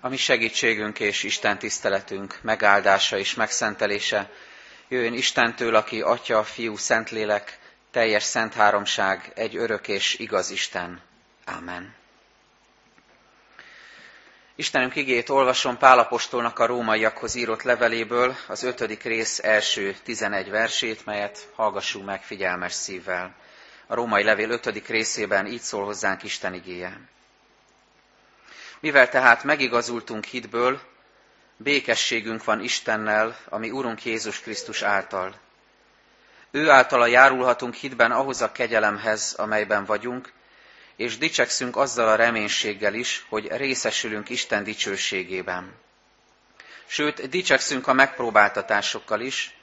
A mi segítségünk és Isten tiszteletünk megáldása és megszentelése jöjjön Istentől, aki Atya, Fiú, Szentlélek, teljes szent háromság, egy örök és igaz Isten. Amen. Istenünk igét olvasom Pálapostolnak a rómaiakhoz írott leveléből, az ötödik rész első tizenegy versét, melyet hallgassunk meg figyelmes szívvel. A római levél ötödik részében így szól hozzánk Isten igéje. Mivel tehát megigazultunk hitből, békességünk van Istennel, ami Urunk Jézus Krisztus által. Ő általa járulhatunk hitben ahhoz a kegyelemhez, amelyben vagyunk, és dicsekszünk azzal a reménységgel is, hogy részesülünk Isten dicsőségében. Sőt, dicsekszünk a megpróbáltatásokkal is,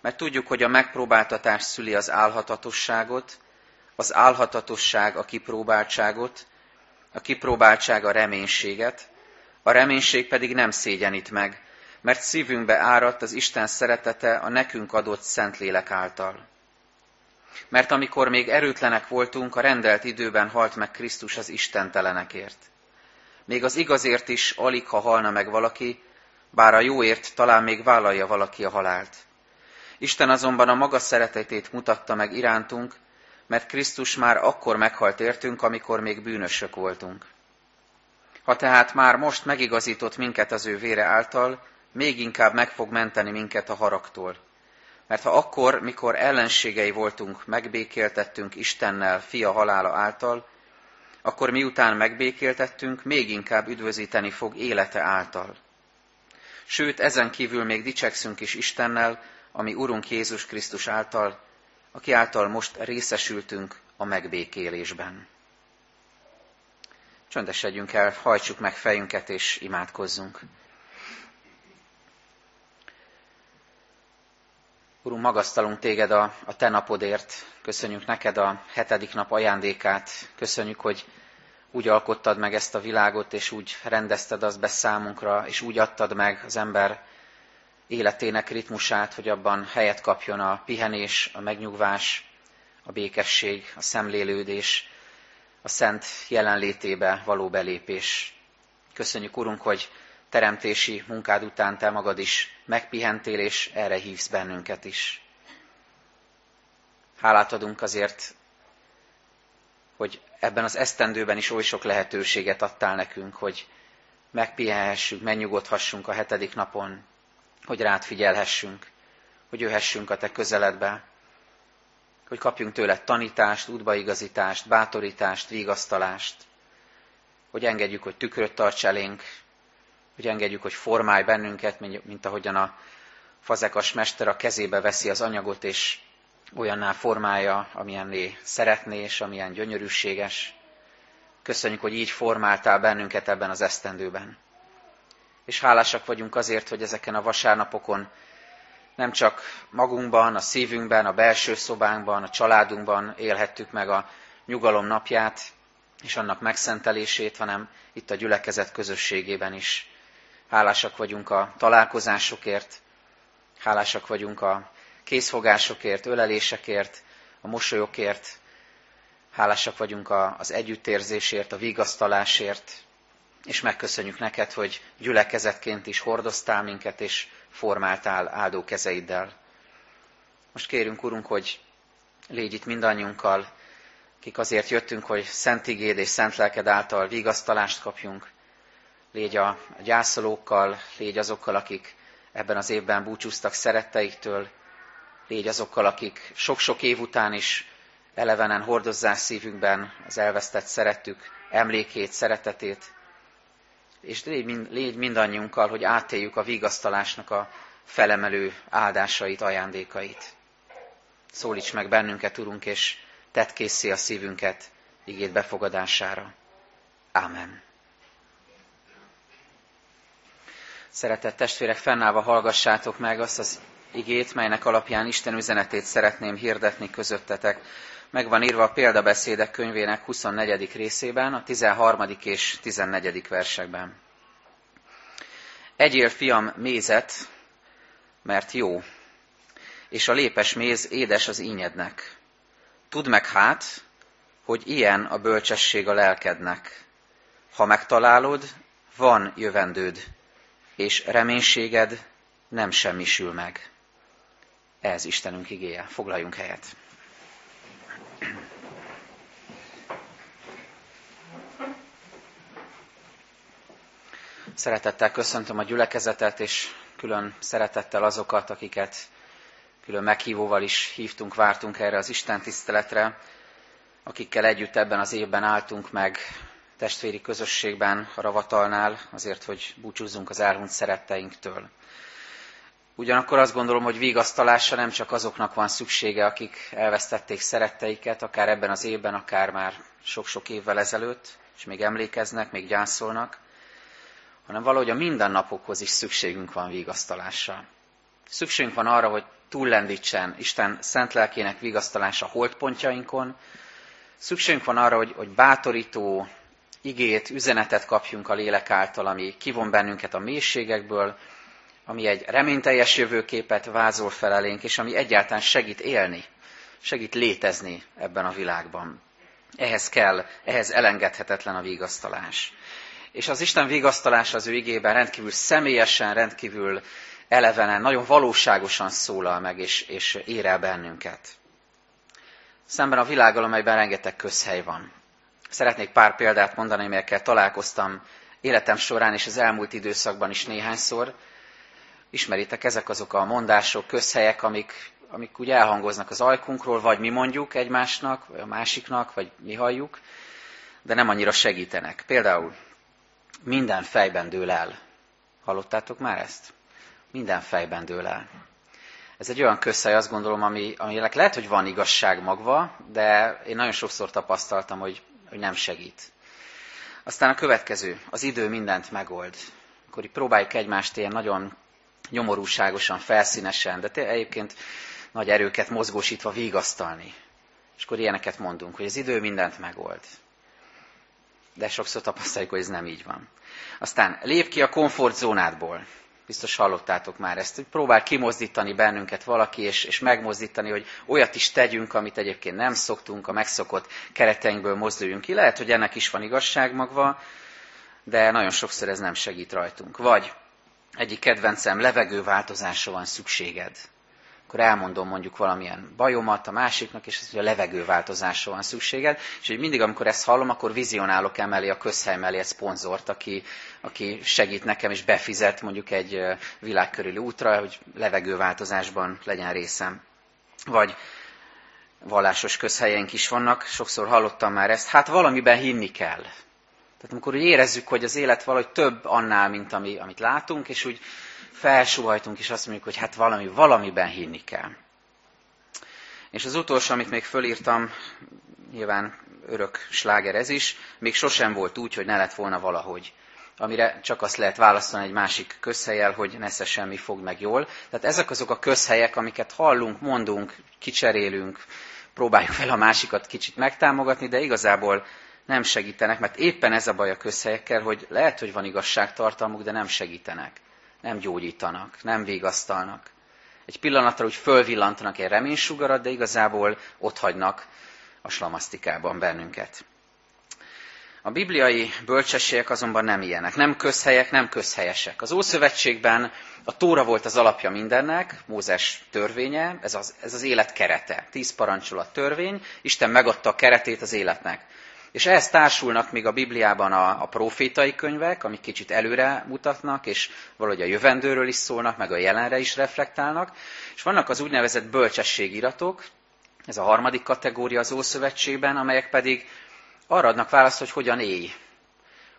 mert tudjuk, hogy a megpróbáltatás szüli az álhatatosságot, az álhatatosság a kipróbáltságot, a kipróbáltság a reménységet, a reménység pedig nem szégyenít meg, mert szívünkbe áradt az Isten szeretete a nekünk adott Szentlélek által. Mert amikor még erőtlenek voltunk, a rendelt időben halt meg Krisztus az istentelenekért. Még az igazért is alig, ha halna meg valaki, bár a jóért talán még vállalja valaki a halált. Isten azonban a maga szeretetét mutatta meg irántunk, mert Krisztus már akkor meghalt értünk, amikor még bűnösök voltunk. Ha tehát már most megigazított minket az ő vére által, még inkább meg fog menteni minket a haragtól. Mert ha akkor, mikor ellenségei voltunk, megbékéltettünk Istennel fia halála által, akkor miután megbékéltettünk, még inkább üdvözíteni fog élete által. Sőt, ezen kívül még dicsekszünk is Istennel, ami Urunk Jézus Krisztus által, aki által most részesültünk a megbékélésben. Csöndesedjünk el, hajtsuk meg fejünket és imádkozzunk. Urunk, magasztalunk téged a, a te napodért, köszönjük neked a hetedik nap ajándékát, köszönjük, hogy úgy alkottad meg ezt a világot, és úgy rendezted azt be számunkra, és úgy adtad meg az ember életének ritmusát, hogy abban helyet kapjon a pihenés, a megnyugvás, a békesség, a szemlélődés, a szent jelenlétébe való belépés. Köszönjük, Urunk, hogy teremtési munkád után te magad is megpihentél, és erre hívsz bennünket is. Hálát adunk azért, hogy ebben az esztendőben is oly sok lehetőséget adtál nekünk, hogy megpihenhessünk, megnyugodhassunk a hetedik napon, hogy rád figyelhessünk, hogy jöhessünk a te közeledbe, hogy kapjunk tőle tanítást, útbaigazítást, bátorítást, vigasztalást, hogy engedjük, hogy tükröt tarts elénk, hogy engedjük, hogy formálj bennünket, mint ahogyan a fazekas mester a kezébe veszi az anyagot, és olyanná formálja, amilyenné szeretné, és amilyen gyönyörűséges. Köszönjük, hogy így formáltál bennünket ebben az esztendőben. És hálásak vagyunk azért, hogy ezeken a vasárnapokon nem csak magunkban, a szívünkben, a belső szobánkban, a családunkban élhettük meg a nyugalom napját és annak megszentelését, hanem itt a gyülekezet közösségében is. Hálásak vagyunk a találkozásokért, hálásak vagyunk a készfogásokért, ölelésekért, a mosolyokért, hálásak vagyunk az együttérzésért, a vigasztalásért, és megköszönjük neked, hogy gyülekezetként is hordoztál minket, és formáltál áldó kezeiddel. Most kérünk, Urunk, hogy légy itt mindannyiunkkal, kik azért jöttünk, hogy Szent Igéd és Szent Lelked által vigasztalást kapjunk. Légy a gyászolókkal, légy azokkal, akik ebben az évben búcsúztak szeretteiktől, légy azokkal, akik sok-sok év után is elevenen hordozzák szívünkben az elvesztett szerettük emlékét, szeretetét, és légy, mind, légy mindannyiunkkal, hogy átéljük a vigasztalásnak a felemelő áldásait, ajándékait. Szólíts meg bennünket, Urunk, és tedd készé a szívünket igét befogadására. Ámen. Szeretett testvérek, fennállva hallgassátok meg azt az igét, melynek alapján Isten üzenetét szeretném hirdetni közöttetek meg van írva a példabeszédek könyvének 24. részében, a 13. és 14. versekben. Egyél, fiam, mézet, mert jó, és a lépes méz édes az ínyednek. Tudd meg hát, hogy ilyen a bölcsesség a lelkednek. Ha megtalálod, van jövendőd, és reménységed nem semmisül meg. Ez Istenünk igéje. Foglaljunk helyet. Szeretettel köszöntöm a gyülekezetet, és külön szeretettel azokat, akiket külön meghívóval is hívtunk, vártunk erre az Isten tiszteletre, akikkel együtt ebben az évben álltunk meg testvéri közösségben a Ravatalnál, azért, hogy búcsúzzunk az elhunyt szeretteinktől. Ugyanakkor azt gondolom, hogy vigasztalásra nem csak azoknak van szüksége, akik elvesztették szeretteiket, akár ebben az évben, akár már sok-sok évvel ezelőtt, és még emlékeznek, még gyászolnak, hanem valahogy a mindennapokhoz is szükségünk van vigasztalásra. Szükségünk van arra, hogy túllendítsen Isten szent lelkének vigasztalása holdpontjainkon, szükségünk van arra, hogy, hogy bátorító igét, üzenetet kapjunk a lélek által, ami kivon bennünket a mélységekből, ami egy reményteljes jövőképet vázol fel elénk, és ami egyáltalán segít élni, segít létezni ebben a világban. Ehhez kell, ehhez elengedhetetlen a vigasztalás. És az Isten vigasztalás az ő igében rendkívül személyesen, rendkívül elevenen, nagyon valóságosan szólal meg, és, és ér el bennünket. Szemben a világgal, amelyben rengeteg közhely van. Szeretnék pár példát mondani, amelyekkel találkoztam életem során és az elmúlt időszakban is néhányszor. Ismeritek, ezek azok a mondások, közhelyek, amik, amik úgy elhangoznak az ajkunkról, vagy mi mondjuk egymásnak, vagy a másiknak, vagy mi halljuk, de nem annyira segítenek. Például minden fejben dől el. Hallottátok már ezt? Minden fejben dől el. Ez egy olyan közhely, azt gondolom, ami, aminek lehet, hogy van igazság magva, de én nagyon sokszor tapasztaltam, hogy, hogy nem segít. Aztán a következő, az idő mindent megold. Akkor így próbáljuk egymást ilyen nagyon nyomorúságosan, felszínesen, de egyébként nagy erőket mozgósítva vigasztalni. És akkor ilyeneket mondunk, hogy az idő mindent megold. De sokszor tapasztaljuk, hogy ez nem így van. Aztán lép ki a komfortzónádból. Biztos hallottátok már ezt, hogy próbál kimozdítani bennünket valaki, és, és megmozdítani, hogy olyat is tegyünk, amit egyébként nem szoktunk, a megszokott kereteinkből mozduljunk ki. Lehet, hogy ennek is van igazság magva, de nagyon sokszor ez nem segít rajtunk. Vagy egyik kedvencem, levegőváltozásra van szükséged akkor elmondom mondjuk valamilyen bajomat a másiknak, és ez, a levegőváltozásra van szükséged, és hogy mindig, amikor ezt hallom, akkor vizionálok emellé a közhely mellé egy szponzort, aki, aki segít nekem, és befizet mondjuk egy világkörüli útra, hogy levegőváltozásban legyen részem. Vagy vallásos közhelyeink is vannak, sokszor hallottam már ezt, hát valamiben hinni kell. Tehát amikor úgy érezzük, hogy az élet valahogy több annál, mint ami, amit látunk, és úgy felsúhajtunk, és azt mondjuk, hogy hát valami, valamiben hinni kell. És az utolsó, amit még fölírtam, nyilván örök sláger ez is, még sosem volt úgy, hogy ne lett volna valahogy. Amire csak azt lehet választani egy másik közhelyel, hogy nesze semmi fog meg jól. Tehát ezek azok a közhelyek, amiket hallunk, mondunk, kicserélünk, próbáljuk fel a másikat kicsit megtámogatni, de igazából nem segítenek, mert éppen ez a baj a közhelyekkel, hogy lehet, hogy van igazságtartalmuk, de nem segítenek nem gyógyítanak, nem végasztalnak. Egy pillanatra úgy fölvillantanak egy reménysugarat, de igazából ott hagynak a slamasztikában bennünket. A bibliai bölcsességek azonban nem ilyenek, nem közhelyek, nem közhelyesek. Az Ószövetségben a Tóra volt az alapja mindennek, Mózes törvénye, ez az, ez az élet kerete. Tíz parancsolat törvény, Isten megadta a keretét az életnek. És ehhez társulnak még a Bibliában a, a profétai könyvek, amik kicsit előre mutatnak, és valahogy a jövendőről is szólnak, meg a jelenre is reflektálnak. És vannak az úgynevezett bölcsességiratok, ez a harmadik kategória az Ószövetségben, amelyek pedig arra adnak választ, hogy hogyan élj.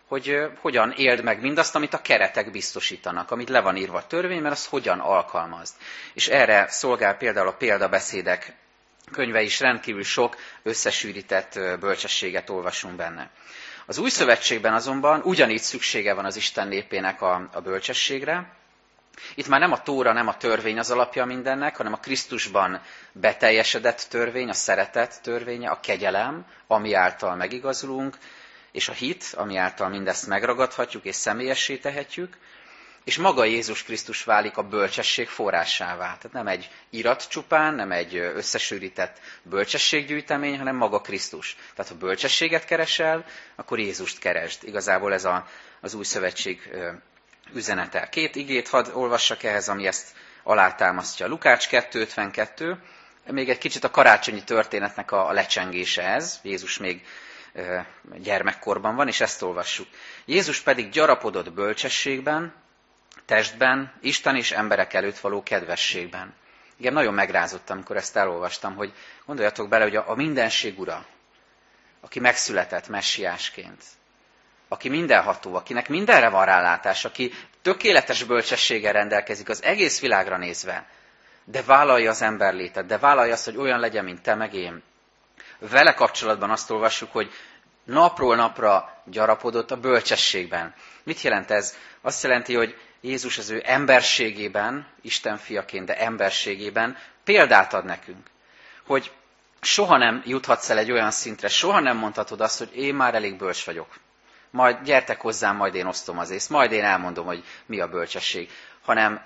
Hogy hogyan éld meg mindazt, amit a keretek biztosítanak, amit le van írva a törvény, mert azt hogyan alkalmazd. És erre szolgál például a példabeszédek könyve is rendkívül sok összesűrített bölcsességet olvasunk benne. Az új szövetségben azonban ugyanígy szüksége van az Isten népének a, a bölcsességre. Itt már nem a tóra, nem a törvény az alapja mindennek, hanem a Krisztusban beteljesedett törvény, a szeretet törvénye, a kegyelem, ami által megigazulunk, és a hit, ami által mindezt megragadhatjuk és személyessé tehetjük. És maga Jézus Krisztus válik a bölcsesség forrásává. Tehát nem egy irat csupán, nem egy összesűrített bölcsességgyűjtemény, hanem maga Krisztus. Tehát ha bölcsességet keresel, akkor Jézust keresd. Igazából ez a, az új szövetség üzenete. Két igét hadd olvassak ehhez, ami ezt alátámasztja. Lukács 2.52, még egy kicsit a karácsonyi történetnek a, a lecsengése ez. Jézus még gyermekkorban van, és ezt olvassuk. Jézus pedig gyarapodott bölcsességben, testben, Isten és emberek előtt való kedvességben. Igen, nagyon megrázott, amikor ezt elolvastam, hogy gondoljatok bele, hogy a, a mindenség ura, aki megszületett messiásként, aki mindenható, akinek mindenre van rálátás, aki tökéletes bölcsességgel rendelkezik az egész világra nézve, de vállalja az emberlétet, de vállalja azt, hogy olyan legyen, mint te meg én. Vele kapcsolatban azt olvassuk, hogy napról napra gyarapodott a bölcsességben. Mit jelent ez? Azt jelenti, hogy Jézus az ő emberségében, Isten fiaként, de emberségében példát ad nekünk. Hogy soha nem juthatsz el egy olyan szintre, soha nem mondhatod azt, hogy én már elég bölcs vagyok. Majd gyertek hozzám, majd én osztom az ész, majd én elmondom, hogy mi a bölcsesség. Hanem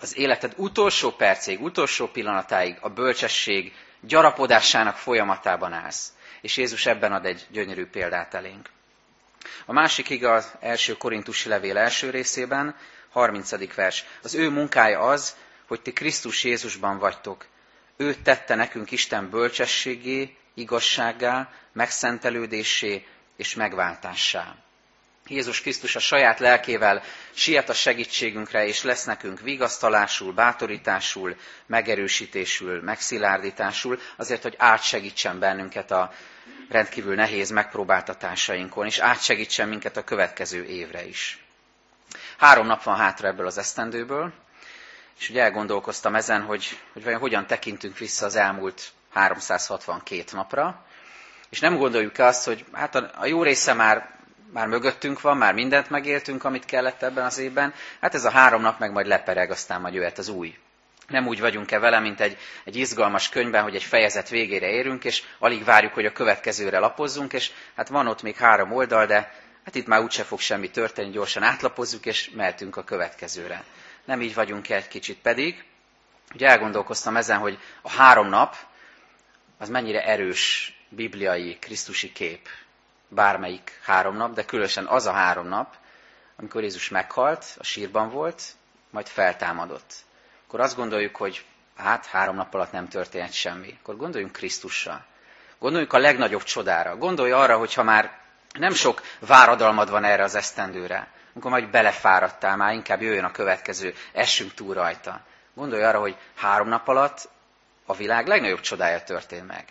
az életed utolsó percéig, utolsó pillanatáig a bölcsesség gyarapodásának folyamatában állsz. És Jézus ebben ad egy gyönyörű példát elénk. A másik ige az első korintusi levél első részében, 30. vers. Az ő munkája az, hogy ti Krisztus Jézusban vagytok. Ő tette nekünk Isten bölcsességé, igazsággá, megszentelődésé és megváltássá. Jézus Krisztus a saját lelkével siet a segítségünkre, és lesz nekünk vigasztalásul, bátorításul, megerősítésül, megszilárdításul, azért, hogy átsegítsen bennünket a rendkívül nehéz megpróbáltatásainkon, és átsegítsen minket a következő évre is. Három nap van hátra ebből az esztendőből, és ugye elgondolkoztam ezen, hogy, hogy vajon hogyan tekintünk vissza az elmúlt 362 napra, és nem gondoljuk azt, hogy hát a, a jó része már, már mögöttünk van, már mindent megéltünk, amit kellett ebben az évben, hát ez a három nap meg majd lepereg, aztán majd jöhet az új. Nem úgy vagyunk-e vele, mint egy, egy izgalmas könyvben, hogy egy fejezet végére érünk, és alig várjuk, hogy a következőre lapozzunk, és hát van ott még három oldal, de hát itt már úgyse fog semmi történni, gyorsan átlapozzuk, és mehetünk a következőre. Nem így vagyunk egy kicsit pedig. Ugye elgondolkoztam ezen, hogy a három nap az mennyire erős bibliai, krisztusi kép. Bármelyik három nap, de különösen az a három nap, amikor Jézus meghalt, a sírban volt, majd feltámadott. Akkor azt gondoljuk, hogy hát három nap alatt nem történt semmi. Akkor gondoljunk Krisztusra. Gondoljunk a legnagyobb csodára. Gondolj arra, hogy ha már nem sok váradalmad van erre az esztendőre. Amikor majd belefáradtál, már inkább jöjjön a következő, essünk túl rajta. Gondolj arra, hogy három nap alatt a világ legnagyobb csodája történt meg.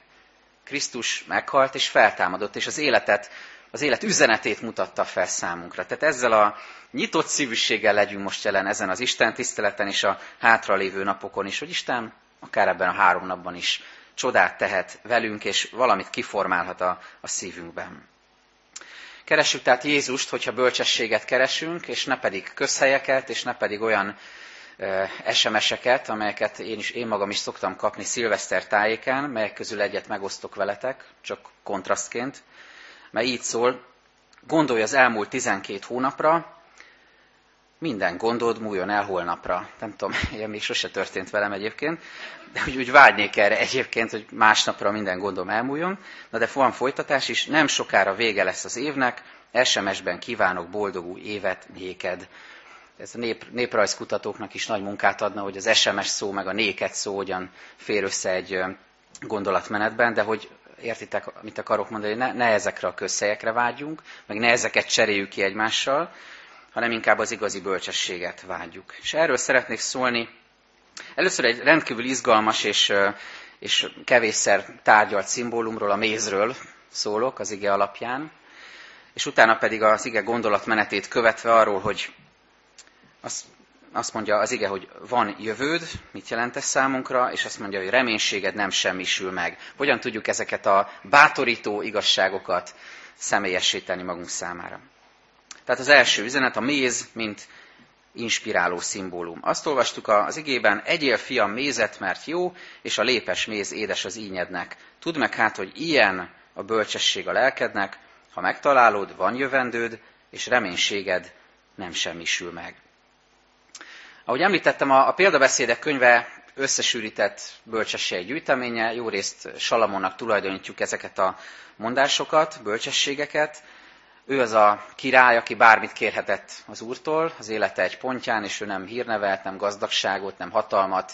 Krisztus meghalt és feltámadott, és az életet, az élet üzenetét mutatta fel számunkra. Tehát ezzel a nyitott szívűséggel legyünk most jelen ezen az Isten tiszteleten és a hátralévő napokon is, hogy Isten akár ebben a három napban is csodát tehet velünk, és valamit kiformálhat a, a szívünkben. Keressük tehát Jézust, hogyha bölcsességet keresünk, és ne pedig közhelyeket, és ne pedig olyan SMS-eket, amelyeket én, is, én magam is szoktam kapni szilveszter tájéken, melyek közül egyet megosztok veletek, csak kontrasztként, mert így szól, gondolj az elmúlt 12 hónapra, minden gondod múljon el holnapra. Nem tudom, ilyen még sose történt velem egyébként, de úgy, úgy vágynék erre egyébként, hogy másnapra minden gondom elmúljon. Na de van folytatás is, nem sokára vége lesz az évnek, SMS-ben kívánok boldog új évet néked. Ez a nép, néprajzkutatóknak is nagy munkát adna, hogy az SMS szó meg a néked szó hogyan fér össze egy gondolatmenetben, de hogy értitek, mit akarok mondani, ne, ne ezekre a közhelyekre vágyjunk, meg ne ezeket cseréljük ki egymással, hanem inkább az igazi bölcsességet vágyjuk. És erről szeretnék szólni. Először egy rendkívül izgalmas és, és kevésszer tárgyalt szimbólumról, a mézről szólok az ige alapján, és utána pedig az ige gondolatmenetét követve arról, hogy azt, azt mondja az ige, hogy van jövőd, mit jelent ez számunkra, és azt mondja, hogy reménységed nem semmisül meg. Hogyan tudjuk ezeket a bátorító igazságokat személyesíteni magunk számára. Tehát az első üzenet a méz, mint inspiráló szimbólum. Azt olvastuk az igében, egyél fiam mézet, mert jó, és a lépes méz édes az ínyednek. Tudd meg hát, hogy ilyen a bölcsesség a lelkednek, ha megtalálod, van jövendőd, és reménységed nem semmisül meg. Ahogy említettem, a, a példabeszédek könyve összesűrített bölcsesség gyűjteménye, jó részt Salamonnak tulajdonítjuk ezeket a mondásokat, bölcsességeket. Ő az a király, aki bármit kérhetett az úrtól az élete egy pontján, és ő nem hírnevet, nem gazdagságot, nem hatalmat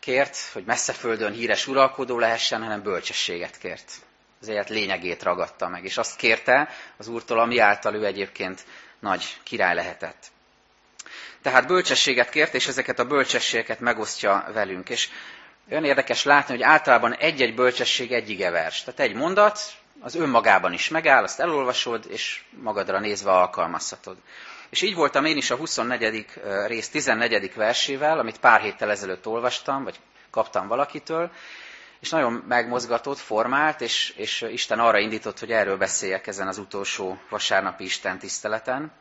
kért, hogy messze földön híres uralkodó lehessen, hanem bölcsességet kért. Az élet lényegét ragadta meg, és azt kérte az úrtól, ami által ő egyébként nagy király lehetett. Tehát bölcsességet kért, és ezeket a bölcsességeket megosztja velünk. És olyan érdekes látni, hogy általában egy-egy bölcsesség egy igevers. Tehát egy mondat, az önmagában is megáll, azt elolvasod, és magadra nézve alkalmazhatod. És így voltam én is a 24. rész 14. versével, amit pár héttel ezelőtt olvastam, vagy kaptam valakitől, és nagyon megmozgatott, formált, és, és Isten arra indított, hogy erről beszéljek ezen az utolsó vasárnapi Isten tiszteleten.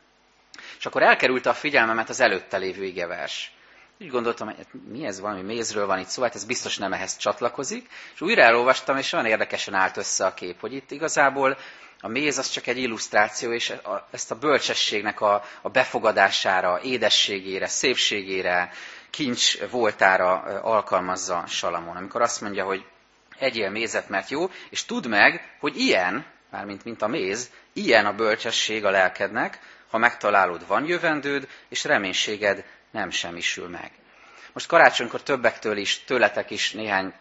És akkor elkerülte a figyelmemet az előtte lévő igevers. Úgy gondoltam, hogy mi ez, valami mézről van itt szó, hát ez biztos nem ehhez csatlakozik. És újra elolvastam, és olyan érdekesen állt össze a kép, hogy itt igazából a méz az csak egy illusztráció, és ezt a bölcsességnek a, a befogadására, édességére, szépségére, kincs voltára alkalmazza Salamon. Amikor azt mondja, hogy egyél mézet, mert jó, és tudd meg, hogy ilyen, mármint mint a méz, ilyen a bölcsesség a lelkednek, ha megtalálod, van jövendőd, és reménységed nem semmisül meg. Most karácsonykor többektől is, tőletek is néhány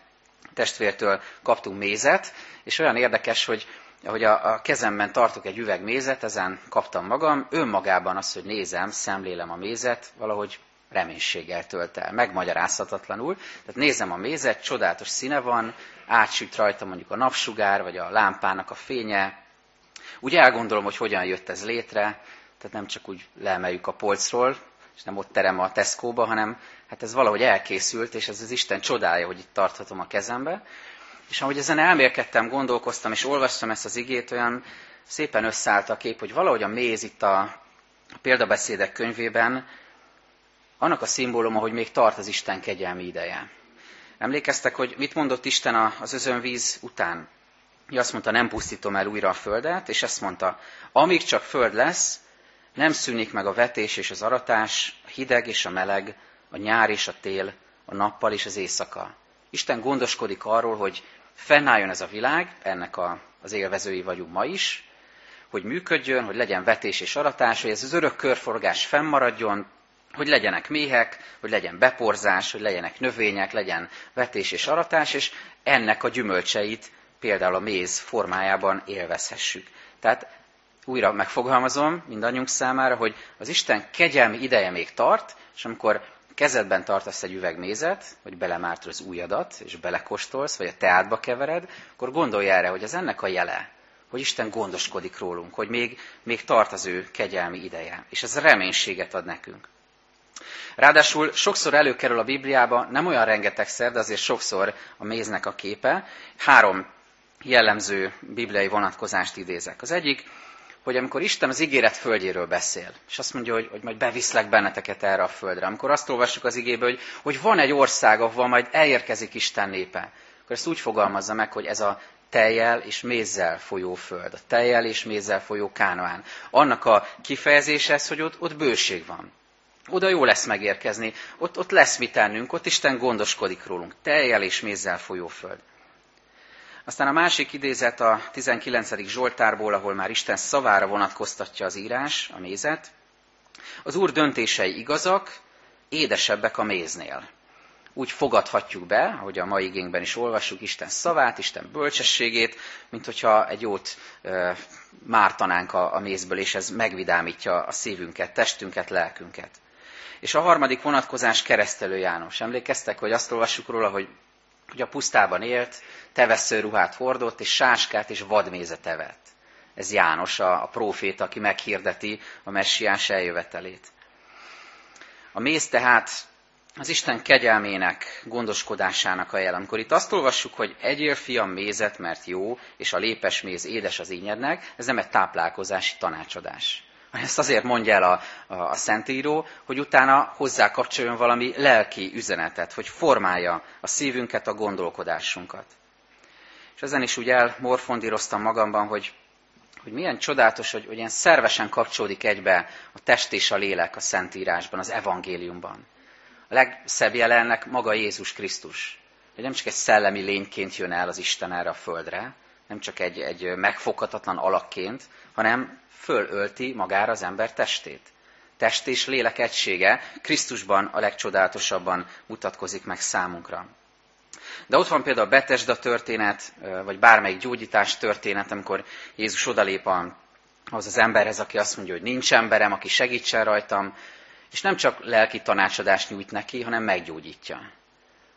testvértől kaptunk mézet, és olyan érdekes, hogy ahogy a, a kezemben tartok egy üveg mézet, ezen kaptam magam, önmagában az, hogy nézem, szemlélem a mézet, valahogy reménységgel tölt el, megmagyarázhatatlanul. Tehát nézem a mézet, csodálatos színe van, átsüt rajta mondjuk a napsugár, vagy a lámpának a fénye. Úgy elgondolom, hogy hogyan jött ez létre, tehát nem csak úgy leemeljük a polcról, és nem ott terem a Tesco-ba, hanem hát ez valahogy elkészült, és ez az Isten csodája, hogy itt tarthatom a kezembe. És ahogy ezen elmélkedtem, gondolkoztam, és olvastam ezt az igét, olyan szépen összeállt a kép, hogy valahogy a méz itt a példabeszédek könyvében annak a szimbóluma, hogy még tart az Isten kegyelmi ideje. Emlékeztek, hogy mit mondott Isten az özönvíz után? Ő azt mondta, nem pusztítom el újra a földet, és ezt mondta, amíg csak föld lesz, nem szűnik meg a vetés és az aratás, a hideg és a meleg, a nyár és a tél, a nappal és az éjszaka. Isten gondoskodik arról, hogy fennálljon ez a világ, ennek a, az élvezői vagyunk ma is, hogy működjön, hogy legyen vetés és aratás, hogy ez az örök körforgás fennmaradjon, hogy legyenek méhek, hogy legyen beporzás, hogy legyenek növények, legyen vetés és aratás, és ennek a gyümölcseit például a méz formájában élvezhessük. Tehát újra megfogalmazom mindannyiunk számára, hogy az Isten kegyelmi ideje még tart, és amikor kezedben tartasz egy üveg mézet, vagy belemártod az újadat, és belekostolsz, vagy a teátba kevered, akkor gondolj erre, hogy ez ennek a jele, hogy Isten gondoskodik rólunk, hogy még, még tart az ő kegyelmi ideje. És ez reménységet ad nekünk. Ráadásul sokszor előkerül a Bibliába, nem olyan rengetegszer, de azért sokszor a méznek a képe. Három jellemző bibliai vonatkozást idézek. Az egyik, hogy amikor Isten az ígéret földjéről beszél, és azt mondja, hogy, hogy majd beviszlek benneteket erre a földre, amikor azt olvassuk az igéből, hogy, hogy van egy ország, ahol majd elérkezik Isten népe, akkor ezt úgy fogalmazza meg, hogy ez a tejjel és mézzel folyó föld, a tejjel és mézzel folyó Kánoán. Annak a kifejezése ez, hogy ott, ott bőség van. Oda jó lesz megérkezni, ott, ott lesz mit tennünk, ott Isten gondoskodik rólunk. Tejjel és mézzel folyó föld. Aztán a másik idézet a 19. Zsoltárból, ahol már Isten szavára vonatkoztatja az írás, a mézet. Az Úr döntései igazak, édesebbek a méznél. Úgy fogadhatjuk be, ahogy a mai igénkben is olvassuk, Isten szavát, Isten bölcsességét, mint hogyha egy jót e, mártanánk a, a mézből, és ez megvidámítja a szívünket, testünket, lelkünket. És a harmadik vonatkozás keresztelő János. Emlékeztek, hogy azt olvassuk róla, hogy hogy a pusztában élt, tevesző ruhát hordott, és sáskát és vadmézet evett. Ez János, a, a prófét, aki meghirdeti a messiás eljövetelét. A méz tehát az Isten kegyelmének, gondoskodásának a jel. Amikor itt azt olvassuk, hogy egyél fiam mézet, mert jó, és a lépes méz édes az ínyednek, ez nem egy táplálkozási tanácsadás. Ezt azért mondja el a, a, a Szentíró, hogy utána hozzá kapcsoljon valami lelki üzenetet, hogy formálja a szívünket, a gondolkodásunkat. És ezen is úgy elmorfondíroztam magamban, hogy, hogy milyen csodálatos, hogy, hogy ilyen szervesen kapcsolódik egybe a test és a lélek a Szentírásban, az evangéliumban. A legszebb jelennek maga Jézus Krisztus. Hogy nem csak egy szellemi lényként jön el az Isten erre a földre, nem csak egy, egy megfoghatatlan alakként, hanem fölölti magára az ember testét. Test és lélek egysége Krisztusban a legcsodálatosabban mutatkozik meg számunkra. De ott van például a Betesda történet, vagy bármelyik gyógyítás történet, amikor Jézus odalép az az emberhez, aki azt mondja, hogy nincs emberem, aki segítsen rajtam, és nem csak lelki tanácsadást nyújt neki, hanem meggyógyítja.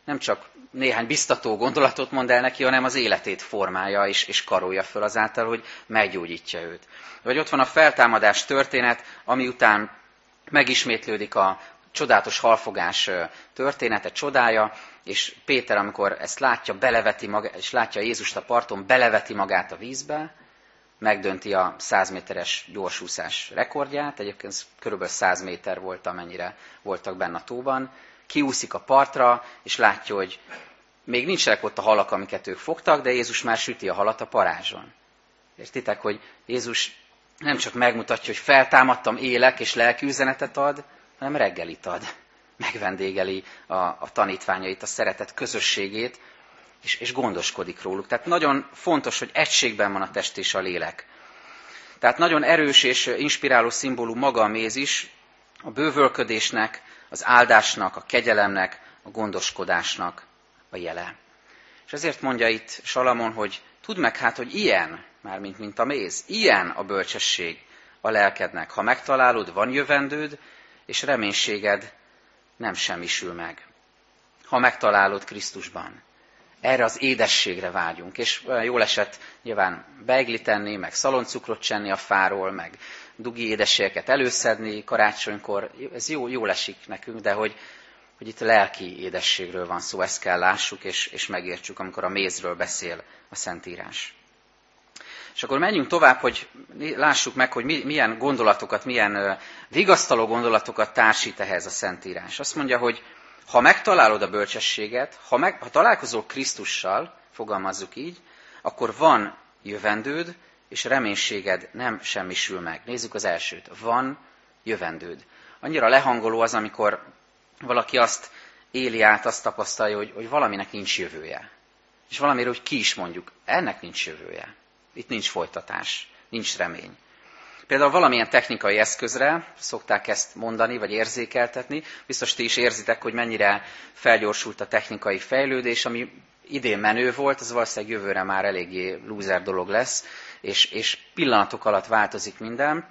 Nem csak néhány biztató gondolatot mond el neki, hanem az életét formálja és, és karolja föl azáltal, hogy meggyógyítja őt. Vagy ott van a feltámadás történet, ami után megismétlődik a csodálatos halfogás története, csodája, és Péter, amikor ezt látja, beleveti maga, és látja Jézust a parton, beleveti magát a vízbe, megdönti a 100 méteres gyorsúszás rekordját, egyébként kb. 100 méter volt, amennyire voltak benne a tóban, kiúszik a partra, és látja, hogy még nincsenek ott a halak, amiket ők fogtak, de Jézus már süti a halat a parázson. Értitek, hogy Jézus nem csak megmutatja, hogy feltámadtam, élek, és lelki üzenetet ad, hanem reggelit ad. Megvendégeli a, a tanítványait, a szeretet közösségét, és, és gondoskodik róluk. Tehát nagyon fontos, hogy egységben van a test és a lélek. Tehát nagyon erős és inspiráló szimbólum maga a méz is, a bővölködésnek, az áldásnak, a kegyelemnek, a gondoskodásnak a jele. És ezért mondja itt Salamon, hogy tudd meg hát, hogy ilyen, mármint mint a méz, ilyen a bölcsesség a lelkednek. Ha megtalálod, van jövendőd, és reménységed nem semmisül meg. Ha megtalálod Krisztusban. Erre az édességre vágyunk, és jól esett nyilván beiglit tenni, meg szaloncukrot csenni a fáról, meg dugi édességeket előszedni karácsonykor, ez jó, jól esik nekünk, de hogy, hogy itt lelki édességről van szó, ezt kell lássuk és, és megértsük, amikor a mézről beszél a Szentírás. És akkor menjünk tovább, hogy lássuk meg, hogy milyen gondolatokat, milyen vigasztaló gondolatokat társít ehhez a Szentírás. Azt mondja, hogy ha megtalálod a bölcsességet, ha, meg, ha találkozol Krisztussal, fogalmazzuk így, akkor van jövendőd, és reménységed nem semmisül meg. Nézzük az elsőt. Van jövendőd. Annyira lehangoló az, amikor valaki azt éli át, azt tapasztalja, hogy, hogy valaminek nincs jövője. És valamiről, hogy ki is mondjuk, ennek nincs jövője. Itt nincs folytatás, nincs remény. Például valamilyen technikai eszközre szokták ezt mondani, vagy érzékeltetni. Biztos ti is érzitek, hogy mennyire felgyorsult a technikai fejlődés, ami idén menő volt, az valószínűleg jövőre már eléggé lúzer dolog lesz, és, és pillanatok alatt változik minden,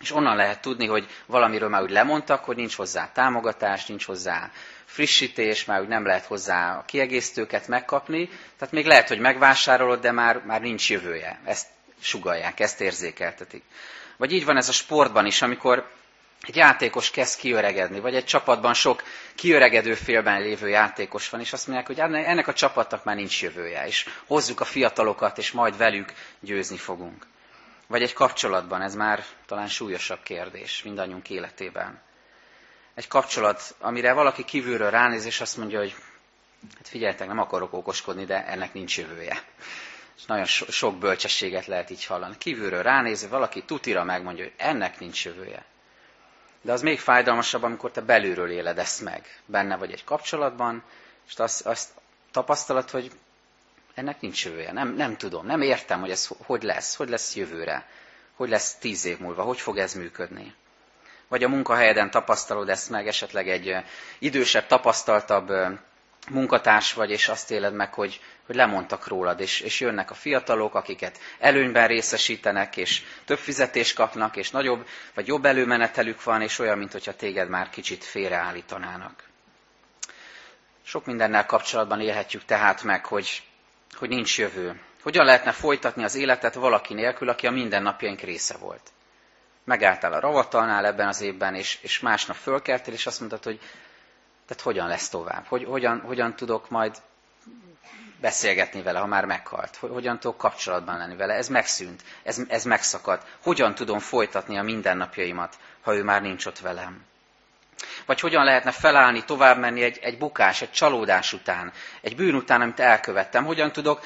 és onnan lehet tudni, hogy valamiről már úgy lemondtak, hogy nincs hozzá támogatás, nincs hozzá frissítés, már úgy nem lehet hozzá a kiegészítőket megkapni, tehát még lehet, hogy megvásárolod, de már, már nincs jövője. Ezt sugalják, ezt érzékeltetik. Vagy így van ez a sportban is, amikor egy játékos kezd kiöregedni, vagy egy csapatban sok kiöregedő félben lévő játékos van, és azt mondják, hogy ennek a csapatnak már nincs jövője, és hozzuk a fiatalokat, és majd velük győzni fogunk. Vagy egy kapcsolatban, ez már talán súlyosabb kérdés mindannyiunk életében. Egy kapcsolat, amire valaki kívülről ránéz, és azt mondja, hogy hát figyeljetek, nem akarok okoskodni, de ennek nincs jövője. És nagyon so- sok bölcsességet lehet így hallani. Kívülről ránézve valaki tutira megmondja, hogy ennek nincs jövője. De az még fájdalmasabb, amikor te belülről éled ezt meg. Benne vagy egy kapcsolatban, és azt, azt tapasztalat, hogy ennek nincs jövője. Nem, nem tudom, nem értem, hogy ez hogy lesz, hogy lesz jövőre, hogy lesz tíz év múlva, hogy fog ez működni. Vagy a munkahelyeden tapasztalod ezt meg, esetleg egy idősebb, tapasztaltabb munkatárs vagy, és azt éled meg, hogy, hogy lemondtak rólad, és, és jönnek a fiatalok, akiket előnyben részesítenek, és több fizetést kapnak, és nagyobb, vagy jobb előmenetelük van, és olyan, mint téged már kicsit félreállítanának. Sok mindennel kapcsolatban élhetjük tehát meg, hogy, hogy nincs jövő. Hogyan lehetne folytatni az életet valaki nélkül, aki a mindennapjaink része volt? Megálltál a ravatalnál ebben az évben, és, és másnap fölkeltél, és azt mondtad, hogy tehát hogyan lesz tovább? Hogy, hogyan, hogyan tudok majd beszélgetni vele, ha már meghalt? Hogyan tudok kapcsolatban lenni vele? Ez megszűnt, ez, ez megszakadt. Hogyan tudom folytatni a mindennapjaimat, ha ő már nincs ott velem? Vagy hogyan lehetne felállni, tovább menni egy, egy bukás, egy csalódás után, egy bűn után, amit elkövettem? Hogyan tudok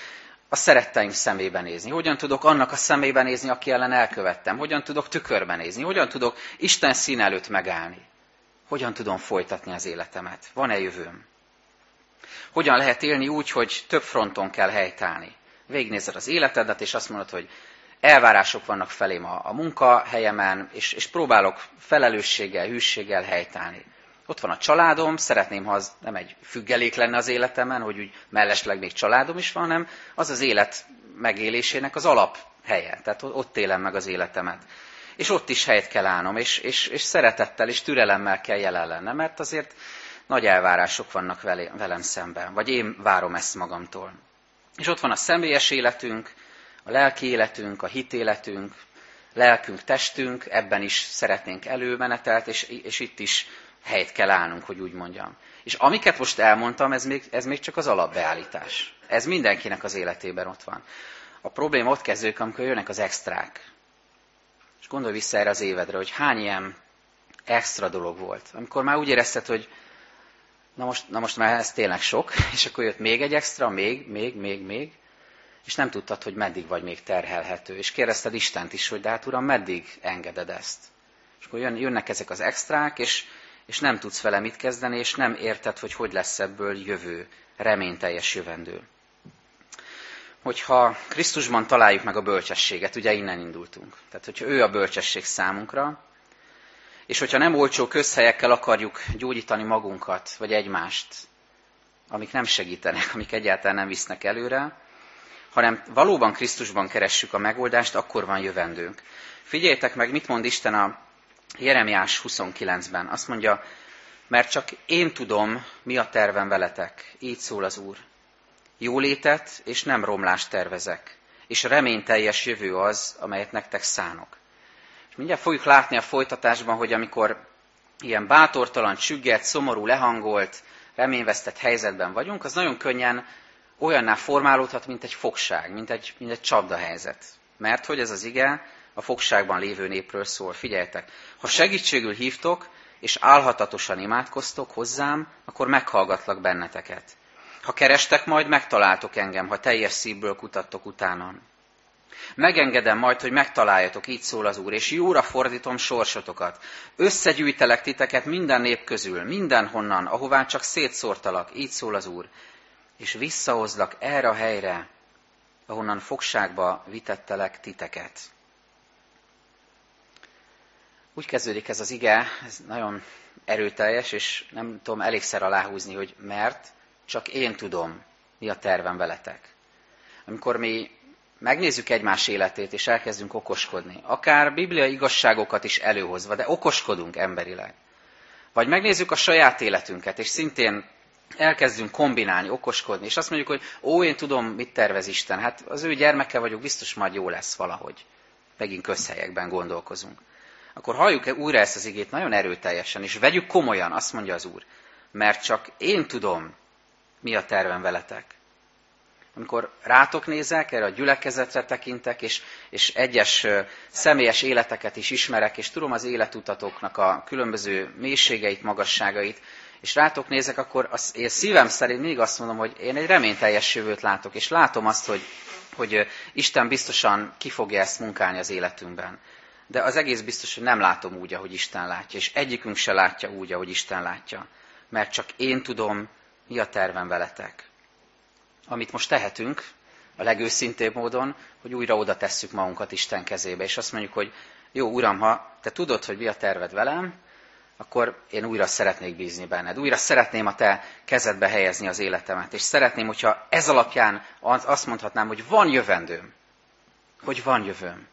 a szeretteim szemébe nézni? Hogyan tudok annak a szemébe nézni, aki ellen elkövettem? Hogyan tudok tükörben nézni? Hogyan tudok Isten szín előtt megállni? Hogyan tudom folytatni az életemet? Van-e jövőm? Hogyan lehet élni úgy, hogy több fronton kell helytállni? Végignézed az életedet, és azt mondod, hogy elvárások vannak felém a, a munkahelyemen, és, és próbálok felelősséggel, hűséggel helytállni. Ott van a családom, szeretném, ha az nem egy függelék lenne az életemen, hogy úgy mellesleg még családom is van, hanem az az élet megélésének az alaphelye. Tehát ott élem meg az életemet. És ott is helyet kell állnom, és, és, és szeretettel és türelemmel kell jelen lennem, mert azért nagy elvárások vannak velem szemben, vagy én várom ezt magamtól. És ott van a személyes életünk, a lelki életünk, a hitéletünk, lelkünk, testünk, ebben is szeretnénk előmenetelt, és, és itt is helyt kell állnunk, hogy úgy mondjam. És amiket most elmondtam, ez még, ez még csak az alapbeállítás. Ez mindenkinek az életében ott van. A probléma ott kezdődik, amikor jönnek az extrák. És gondolj vissza erre az évedre, hogy hány ilyen extra dolog volt. Amikor már úgy érezted, hogy na most, na most már ez tényleg sok, és akkor jött még egy extra, még, még, még, még, és nem tudtad, hogy meddig vagy még terhelhető. És kérdezted Istent is, hogy de hát Uram, meddig engeded ezt? És akkor jön, jönnek ezek az extrák, és, és nem tudsz vele mit kezdeni, és nem érted, hogy hogy lesz ebből jövő, reményteljes jövendő. Hogyha Krisztusban találjuk meg a bölcsességet, ugye innen indultunk. Tehát, hogyha ő a bölcsesség számunkra, és hogyha nem olcsó közhelyekkel akarjuk gyógyítani magunkat, vagy egymást, amik nem segítenek, amik egyáltalán nem visznek előre, hanem valóban Krisztusban keressük a megoldást, akkor van jövendőnk. Figyeljétek meg, mit mond Isten a Jeremiás 29-ben. Azt mondja, mert csak én tudom, mi a tervem veletek. Így szól az Úr. Jólétet és nem romlást tervezek, és reményteljes jövő az, amelyet nektek szánok. És mindjárt fogjuk látni a folytatásban, hogy amikor ilyen bátortalan, csügget, szomorú, lehangolt, reményvesztett helyzetben vagyunk, az nagyon könnyen olyanná formálódhat, mint egy fogság, mint egy, mint egy csapdahelyzet. Mert hogy ez az ige a fogságban lévő népről szól. Figyeljetek, ha segítségül hívtok, és álhatatosan imádkoztok hozzám, akkor meghallgatlak benneteket. Ha kerestek, majd megtaláltok engem, ha teljes szívből kutattok utána. Megengedem majd, hogy megtaláljatok, így szól az Úr, és jóra fordítom sorsotokat. Összegyűjtelek titeket minden nép közül, mindenhonnan, ahová csak szétszórtalak, így szól az Úr, és visszahozlak erre a helyre, ahonnan fogságba vitettelek titeket. Úgy kezdődik ez az ige, ez nagyon erőteljes, és nem tudom elégszer aláhúzni, hogy mert csak én tudom, mi a tervem veletek. Amikor mi megnézzük egymás életét, és elkezdünk okoskodni, akár bibliai igazságokat is előhozva, de okoskodunk emberileg. Vagy megnézzük a saját életünket, és szintén elkezdünk kombinálni, okoskodni, és azt mondjuk, hogy ó, én tudom, mit tervez Isten, hát az ő gyermeke vagyok, biztos majd jó lesz valahogy. Megint közhelyekben gondolkozunk. Akkor halljuk újra ezt az igét nagyon erőteljesen, és vegyük komolyan, azt mondja az Úr, mert csak én tudom, mi a tervem veletek. Amikor rátok nézek, erre a gyülekezetre tekintek, és, és egyes személyes életeket is ismerek, és tudom az életutatoknak a különböző mélységeit, magasságait, és rátok nézek, akkor az, én szívem szerint mindig azt mondom, hogy én egy reményteljes jövőt látok, és látom azt, hogy, hogy Isten biztosan ki fogja ezt munkálni az életünkben. De az egész biztos, hogy nem látom úgy, ahogy Isten látja, és egyikünk se látja úgy, ahogy Isten látja. Mert csak én tudom, mi a tervem veletek. Amit most tehetünk, a legőszintébb módon, hogy újra oda tesszük magunkat Isten kezébe, és azt mondjuk, hogy jó, Uram, ha te tudod, hogy mi a terved velem, akkor én újra szeretnék bízni benned. Újra szeretném a te kezedbe helyezni az életemet. És szeretném, hogyha ez alapján azt mondhatnám, hogy van jövendőm. Hogy van jövőm.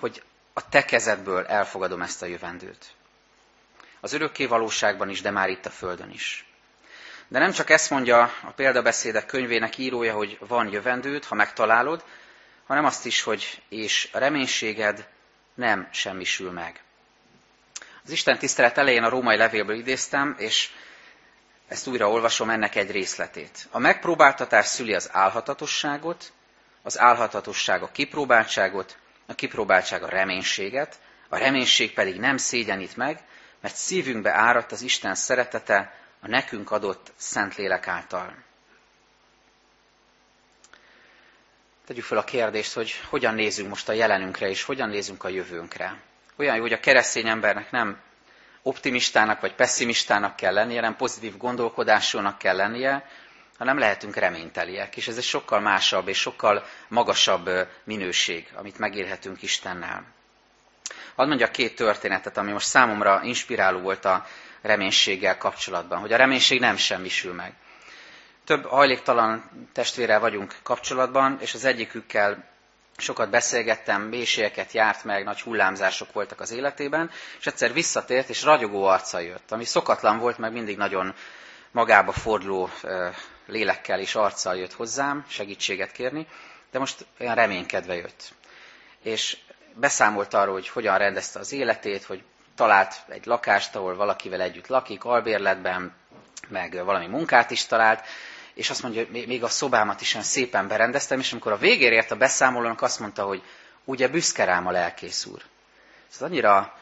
Hogy a te kezedből elfogadom ezt a jövendőt. Az örökké valóságban is, de már itt a Földön is. De nem csak ezt mondja a példabeszédek könyvének írója, hogy van jövendőt, ha megtalálod, hanem azt is, hogy és a reménységed nem semmisül meg. Az Isten tisztelet elején a római levélből idéztem, és ezt újra olvasom ennek egy részletét. A megpróbáltatás szüli az álhatatosságot, az álhatatosság a kipróbáltságot, a kipróbáltság a reménységet, a reménység pedig nem szégyenít meg, mert szívünkbe áradt az Isten szeretete a nekünk adott Szentlélek által. Tegyük fel a kérdést, hogy hogyan nézünk most a jelenünkre, és hogyan nézünk a jövőnkre. Olyan jó, hogy a keresztény embernek nem optimistának vagy pessimistának kell lennie, nem pozitív gondolkodásúnak kell lennie, hanem lehetünk reményteliek. És ez egy sokkal másabb és sokkal magasabb minőség, amit megélhetünk Istennel. Hadd mondjak két történetet, ami most számomra inspiráló volt a reménységgel kapcsolatban, hogy a reménység nem semmisül meg. Több hajléktalan testvérrel vagyunk kapcsolatban, és az egyikükkel sokat beszélgettem, mélységeket járt meg, nagy hullámzások voltak az életében, és egyszer visszatért, és ragyogó arca jött, ami szokatlan volt, meg mindig nagyon magába forduló lélekkel és arccal jött hozzám segítséget kérni, de most olyan reménykedve jött. És beszámolt arról, hogy hogyan rendezte az életét, hogy talált egy lakást, ahol valakivel együtt lakik, albérletben, meg valami munkát is talált, és azt mondja, hogy még a szobámat is olyan szépen berendeztem, és amikor a végére ért a beszámolónak, azt mondta, hogy ugye büszke rám a lelkész úr. Ez annyira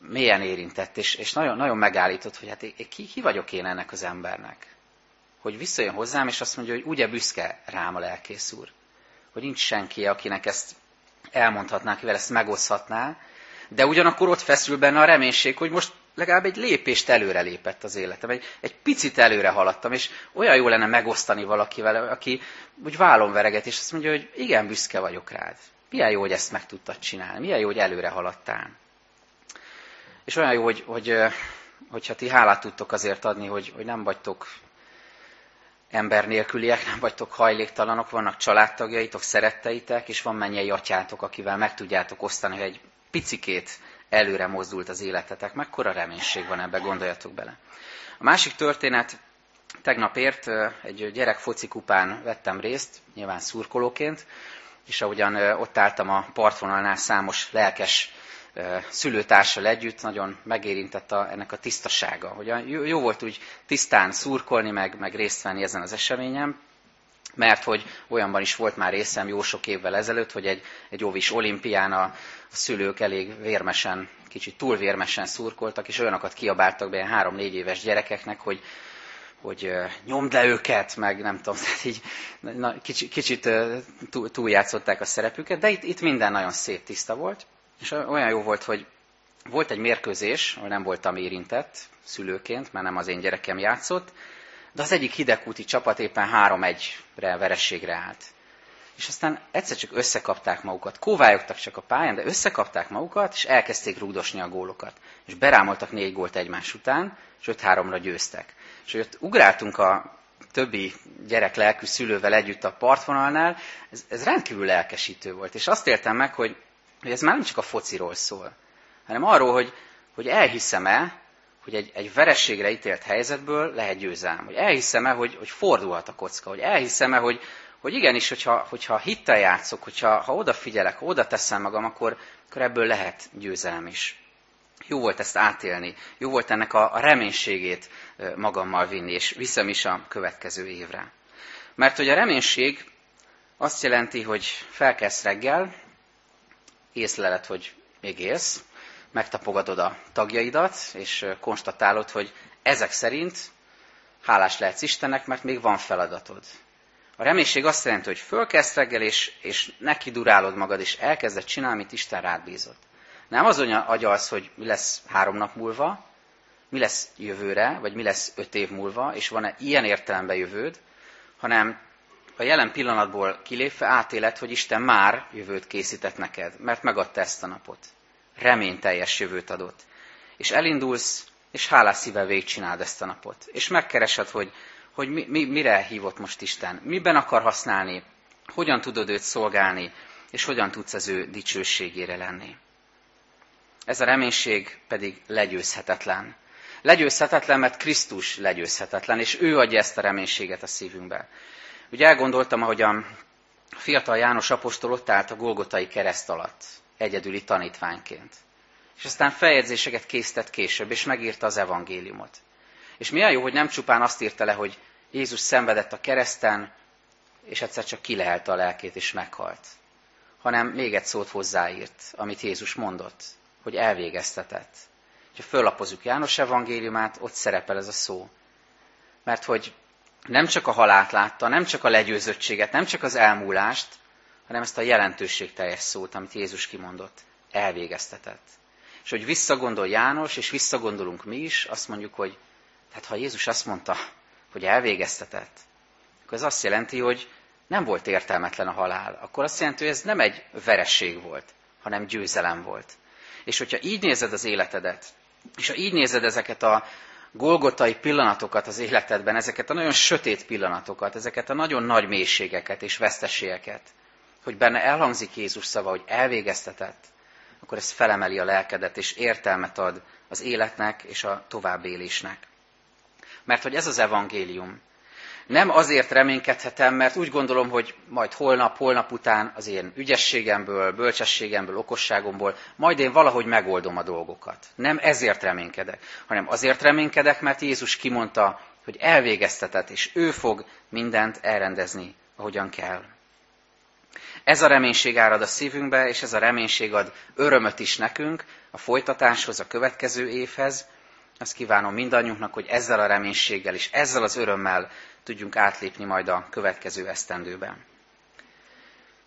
mélyen érintett, és, és nagyon, nagyon megállított, hogy hát ki, ki vagyok én ennek az embernek. Hogy visszajön hozzám, és azt mondja, hogy ugye büszke rám a lelkész úr. Hogy nincs senki, akinek ezt elmondhatná, akivel ezt megoszhatná, de ugyanakkor ott feszül benne a reménység, hogy most legalább egy lépést előre lépett az életem, egy, egy picit előre haladtam, és olyan jó lenne megosztani valakivel, aki úgy vállon és azt mondja, hogy igen, büszke vagyok rád. Milyen jó, hogy ezt meg tudtad csinálni, milyen jó, hogy előre haladtál. És olyan jó, hogy, hogy hogyha ti hálát tudtok azért adni, hogy, hogy nem vagytok ember nélküliek, nem vagytok hajléktalanok, vannak családtagjaitok, szeretteitek, és van mennyei atyátok, akivel meg tudjátok osztani, hogy egy picikét előre mozdult az életetek. Mekkora reménység van ebbe, gondoljatok bele. A másik történet, tegnap ért, egy gyerek focikupán vettem részt, nyilván szurkolóként, és ahogyan ott álltam a partvonalnál számos lelkes szülőtársal együtt, nagyon megérintett a, ennek a tisztasága. Hogy jó, volt úgy tisztán szurkolni, meg, meg részt venni ezen az eseményen, mert hogy olyanban is volt már részem jó sok évvel ezelőtt, hogy egy, egy óvis olimpián a, szülők elég vérmesen, kicsit túl vérmesen szurkoltak, és olyanokat kiabáltak be három-négy éves gyerekeknek, hogy, hogy nyomd le őket, meg nem tudom, tehát így na, kicsit, kicsit túljátszották a szerepüket, de itt, itt minden nagyon szép tiszta volt, és olyan jó volt, hogy volt egy mérkőzés, ahol nem voltam érintett szülőként, mert nem az én gyerekem játszott, de az egyik hidegkúti csapat éppen 3-1-re verességre állt. És aztán egyszer csak összekapták magukat. Kóvályogtak csak a pályán, de összekapták magukat, és elkezdték rúdosni a gólokat. És berámoltak négy gólt egymás után, és 5-3-ra győztek. És ott ugráltunk a többi gyerek lelkű szülővel együtt a partvonalnál, ez, ez rendkívül lelkesítő volt. És azt éltem meg, hogy, hogy ez már nem csak a fociról szól, hanem arról, hogy, hogy elhiszem-e, hogy egy, egy verességre ítélt helyzetből lehet győzelem. Hogy elhiszem-e, hogy, hogy fordulhat a kocka, hogy elhiszem-e, hogy, hogy igenis, hogyha, hogyha hittel játszok, hogyha ha odafigyelek, ha oda teszem magam, akkor, akkor ebből lehet győzelem is. Jó volt ezt átélni, jó volt ennek a, reménységét magammal vinni, és viszem is a következő évre. Mert hogy a reménység azt jelenti, hogy felkelsz reggel, észleled, hogy még élsz, megtapogatod a tagjaidat, és konstatálod, hogy ezek szerint hálás lehetsz Istennek, mert még van feladatod. A reménység azt jelenti, hogy fölkezd reggel, és, és neki durálod magad, és elkezded csinálni, amit Isten rád bízott. Nem azon agyalsz, hogy mi lesz három nap múlva, mi lesz jövőre, vagy mi lesz öt év múlva, és van-e ilyen értelemben jövőd, hanem a jelen pillanatból kilépve átéled, hogy Isten már jövőt készített neked, mert megadta ezt a napot reményteljes jövőt adott. És elindulsz, és hálás szívvel végigcsináld ezt a napot. És megkeresed, hogy, hogy mi, mi, mire hívott most Isten, miben akar használni, hogyan tudod őt szolgálni, és hogyan tudsz az ő dicsőségére lenni. Ez a reménység pedig legyőzhetetlen. Legyőzhetetlen, mert Krisztus legyőzhetetlen, és ő adja ezt a reménységet a szívünkbe. Ugye elgondoltam, ahogy a fiatal János apostol ott állt a Golgotai kereszt alatt egyedüli tanítványként. És aztán feljegyzéseket készített később, és megírta az evangéliumot. És milyen jó, hogy nem csupán azt írta le, hogy Jézus szenvedett a kereszten, és egyszer csak kilehelte a lelkét, és meghalt. Hanem még egy szót hozzáírt, amit Jézus mondott, hogy elvégeztetett. Ha föllapozunk János evangéliumát, ott szerepel ez a szó. Mert hogy nem csak a halált látta, nem csak a legyőzöttséget, nem csak az elmúlást, hanem ezt a jelentőségteljes szót, amit Jézus kimondott, elvégeztetett. És hogy visszagondol János, és visszagondolunk mi is, azt mondjuk, hogy hát ha Jézus azt mondta, hogy elvégeztetett, akkor ez azt jelenti, hogy nem volt értelmetlen a halál. Akkor azt jelenti, hogy ez nem egy veresség volt, hanem győzelem volt. És hogyha így nézed az életedet, és ha így nézed ezeket a golgotai pillanatokat az életedben, ezeket a nagyon sötét pillanatokat, ezeket a nagyon nagy mélységeket és veszteségeket, hogy benne elhangzik Jézus szava, hogy elvégeztetett, akkor ez felemeli a lelkedet, és értelmet ad az életnek és a továbbélésnek. Mert hogy ez az evangélium. Nem azért reménykedhetem, mert úgy gondolom, hogy majd holnap, holnap után az én ügyességemből, bölcsességemből, okosságomból, majd én valahogy megoldom a dolgokat. Nem ezért reménykedek, hanem azért reménykedek, mert Jézus kimondta, hogy elvégeztetett, és ő fog mindent elrendezni, ahogyan kell. Ez a reménység árad a szívünkbe, és ez a reménység ad örömöt is nekünk a folytatáshoz, a következő évhez. Azt kívánom mindannyiunknak, hogy ezzel a reménységgel és ezzel az örömmel tudjunk átlépni majd a következő esztendőben.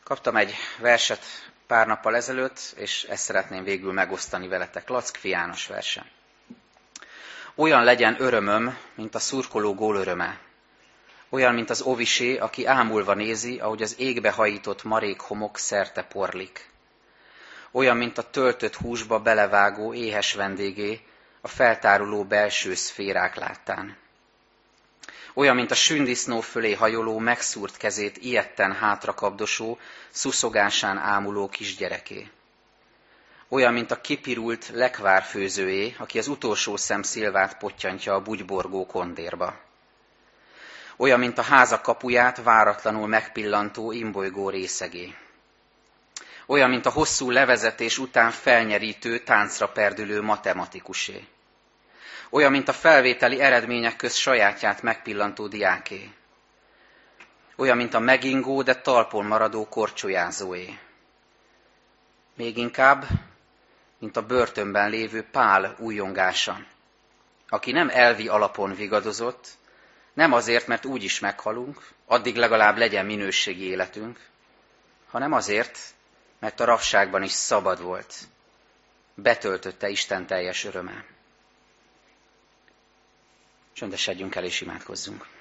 Kaptam egy verset pár nappal ezelőtt, és ezt szeretném végül megosztani veletek. Lack János verse. Olyan legyen örömöm, mint a szurkoló gól öröme, olyan, mint az ovisé, aki ámulva nézi, ahogy az égbe hajított marék homok szerte porlik. Olyan, mint a töltött húsba belevágó éhes vendégé, a feltáruló belső szférák láttán. Olyan, mint a sündisznó fölé hajoló, megszúrt kezét ilyetten hátrakapdosó, szuszogásán ámuló kisgyereké. Olyan, mint a kipirult lekvárfőzőjé, aki az utolsó szem szilvát pottyantja a bugyborgó kondérba olyan, mint a háza kapuját váratlanul megpillantó imbolygó részegé. Olyan, mint a hosszú levezetés után felnyerítő, táncra perdülő matematikusé. Olyan, mint a felvételi eredmények köz sajátját megpillantó diáké. Olyan, mint a megingó, de talpon maradó korcsolyázóé. Még inkább, mint a börtönben lévő pál újongása, aki nem elvi alapon vigadozott, nem azért, mert úgy is meghalunk, addig legalább legyen minőségi életünk, hanem azért, mert a rabságban is szabad volt. Betöltötte Isten teljes öröme. Csöndesedjünk el és imádkozzunk.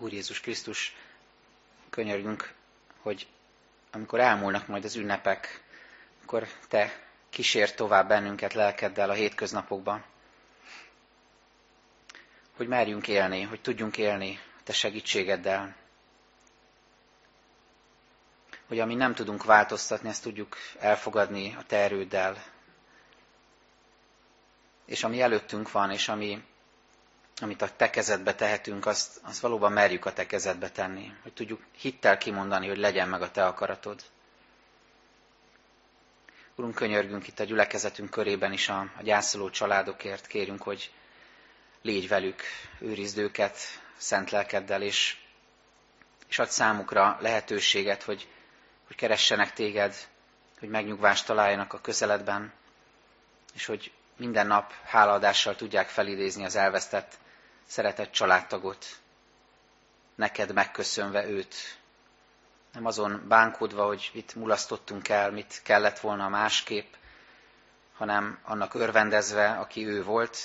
Úr Jézus Krisztus, könyörgünk, hogy amikor elmúlnak majd az ünnepek, akkor Te kísért tovább bennünket lelkeddel a hétköznapokban. Hogy merjünk élni, hogy tudjunk élni Te segítségeddel. Hogy ami nem tudunk változtatni, ezt tudjuk elfogadni a Te erőddel. És ami előttünk van, és ami amit a te kezedbe tehetünk, azt, azt valóban merjük a te kezedbe tenni. Hogy tudjuk hittel kimondani, hogy legyen meg a te akaratod. Urunk, könyörgünk itt a gyülekezetünk körében is a, a gyászoló családokért. Kérünk, hogy légy velük, őrizd őket szent lelkeddel, és, és adj számukra lehetőséget, hogy, hogy keressenek téged, hogy megnyugvást találjanak a közeledben, és hogy minden nap hálaadással tudják felidézni az elvesztett szeretett családtagot, neked megköszönve őt. Nem azon bánkodva, hogy mit mulasztottunk el, mit kellett volna másképp, hanem annak örvendezve, aki ő volt,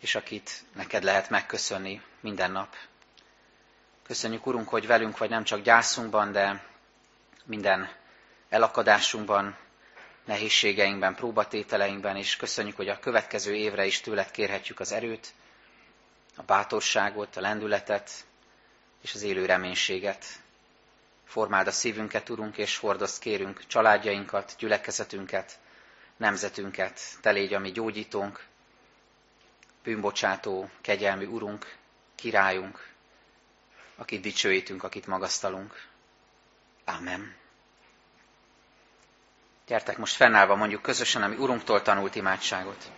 és akit neked lehet megköszönni minden nap. Köszönjük, Urunk, hogy velünk vagy nem csak gyászunkban, de minden elakadásunkban, nehézségeinkben, próbatételeinkben, és köszönjük, hogy a következő évre is tőled kérhetjük az erőt, a bátorságot, a lendületet és az élő reménységet. Formáld a szívünket, Urunk, és hordozd kérünk családjainkat, gyülekezetünket, nemzetünket. Te légy a mi gyógyítónk, bűnbocsátó, kegyelmi Urunk, királyunk, akit dicsőítünk, akit magasztalunk. Amen. Gyertek most fennállva mondjuk közösen, ami Urunktól tanult imádságot.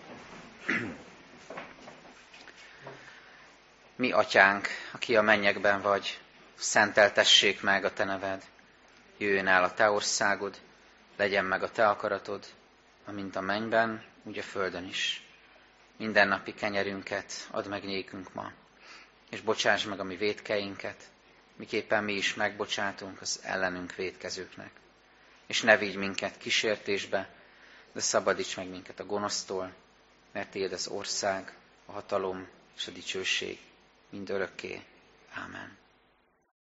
Mi, atyánk, aki a mennyekben vagy, szenteltessék meg a te neved, jöjjön el a te országod, legyen meg a te akaratod, amint a mennyben, úgy a földön is. Minden napi kenyerünket add meg nékünk ma, és bocsáss meg a mi védkeinket, miképpen mi is megbocsátunk az ellenünk védkezőknek. És ne vigy minket kísértésbe, de szabadíts meg minket a gonosztól, mert Tiéd az ország, a hatalom és a dicsőség mind örökké. Amen.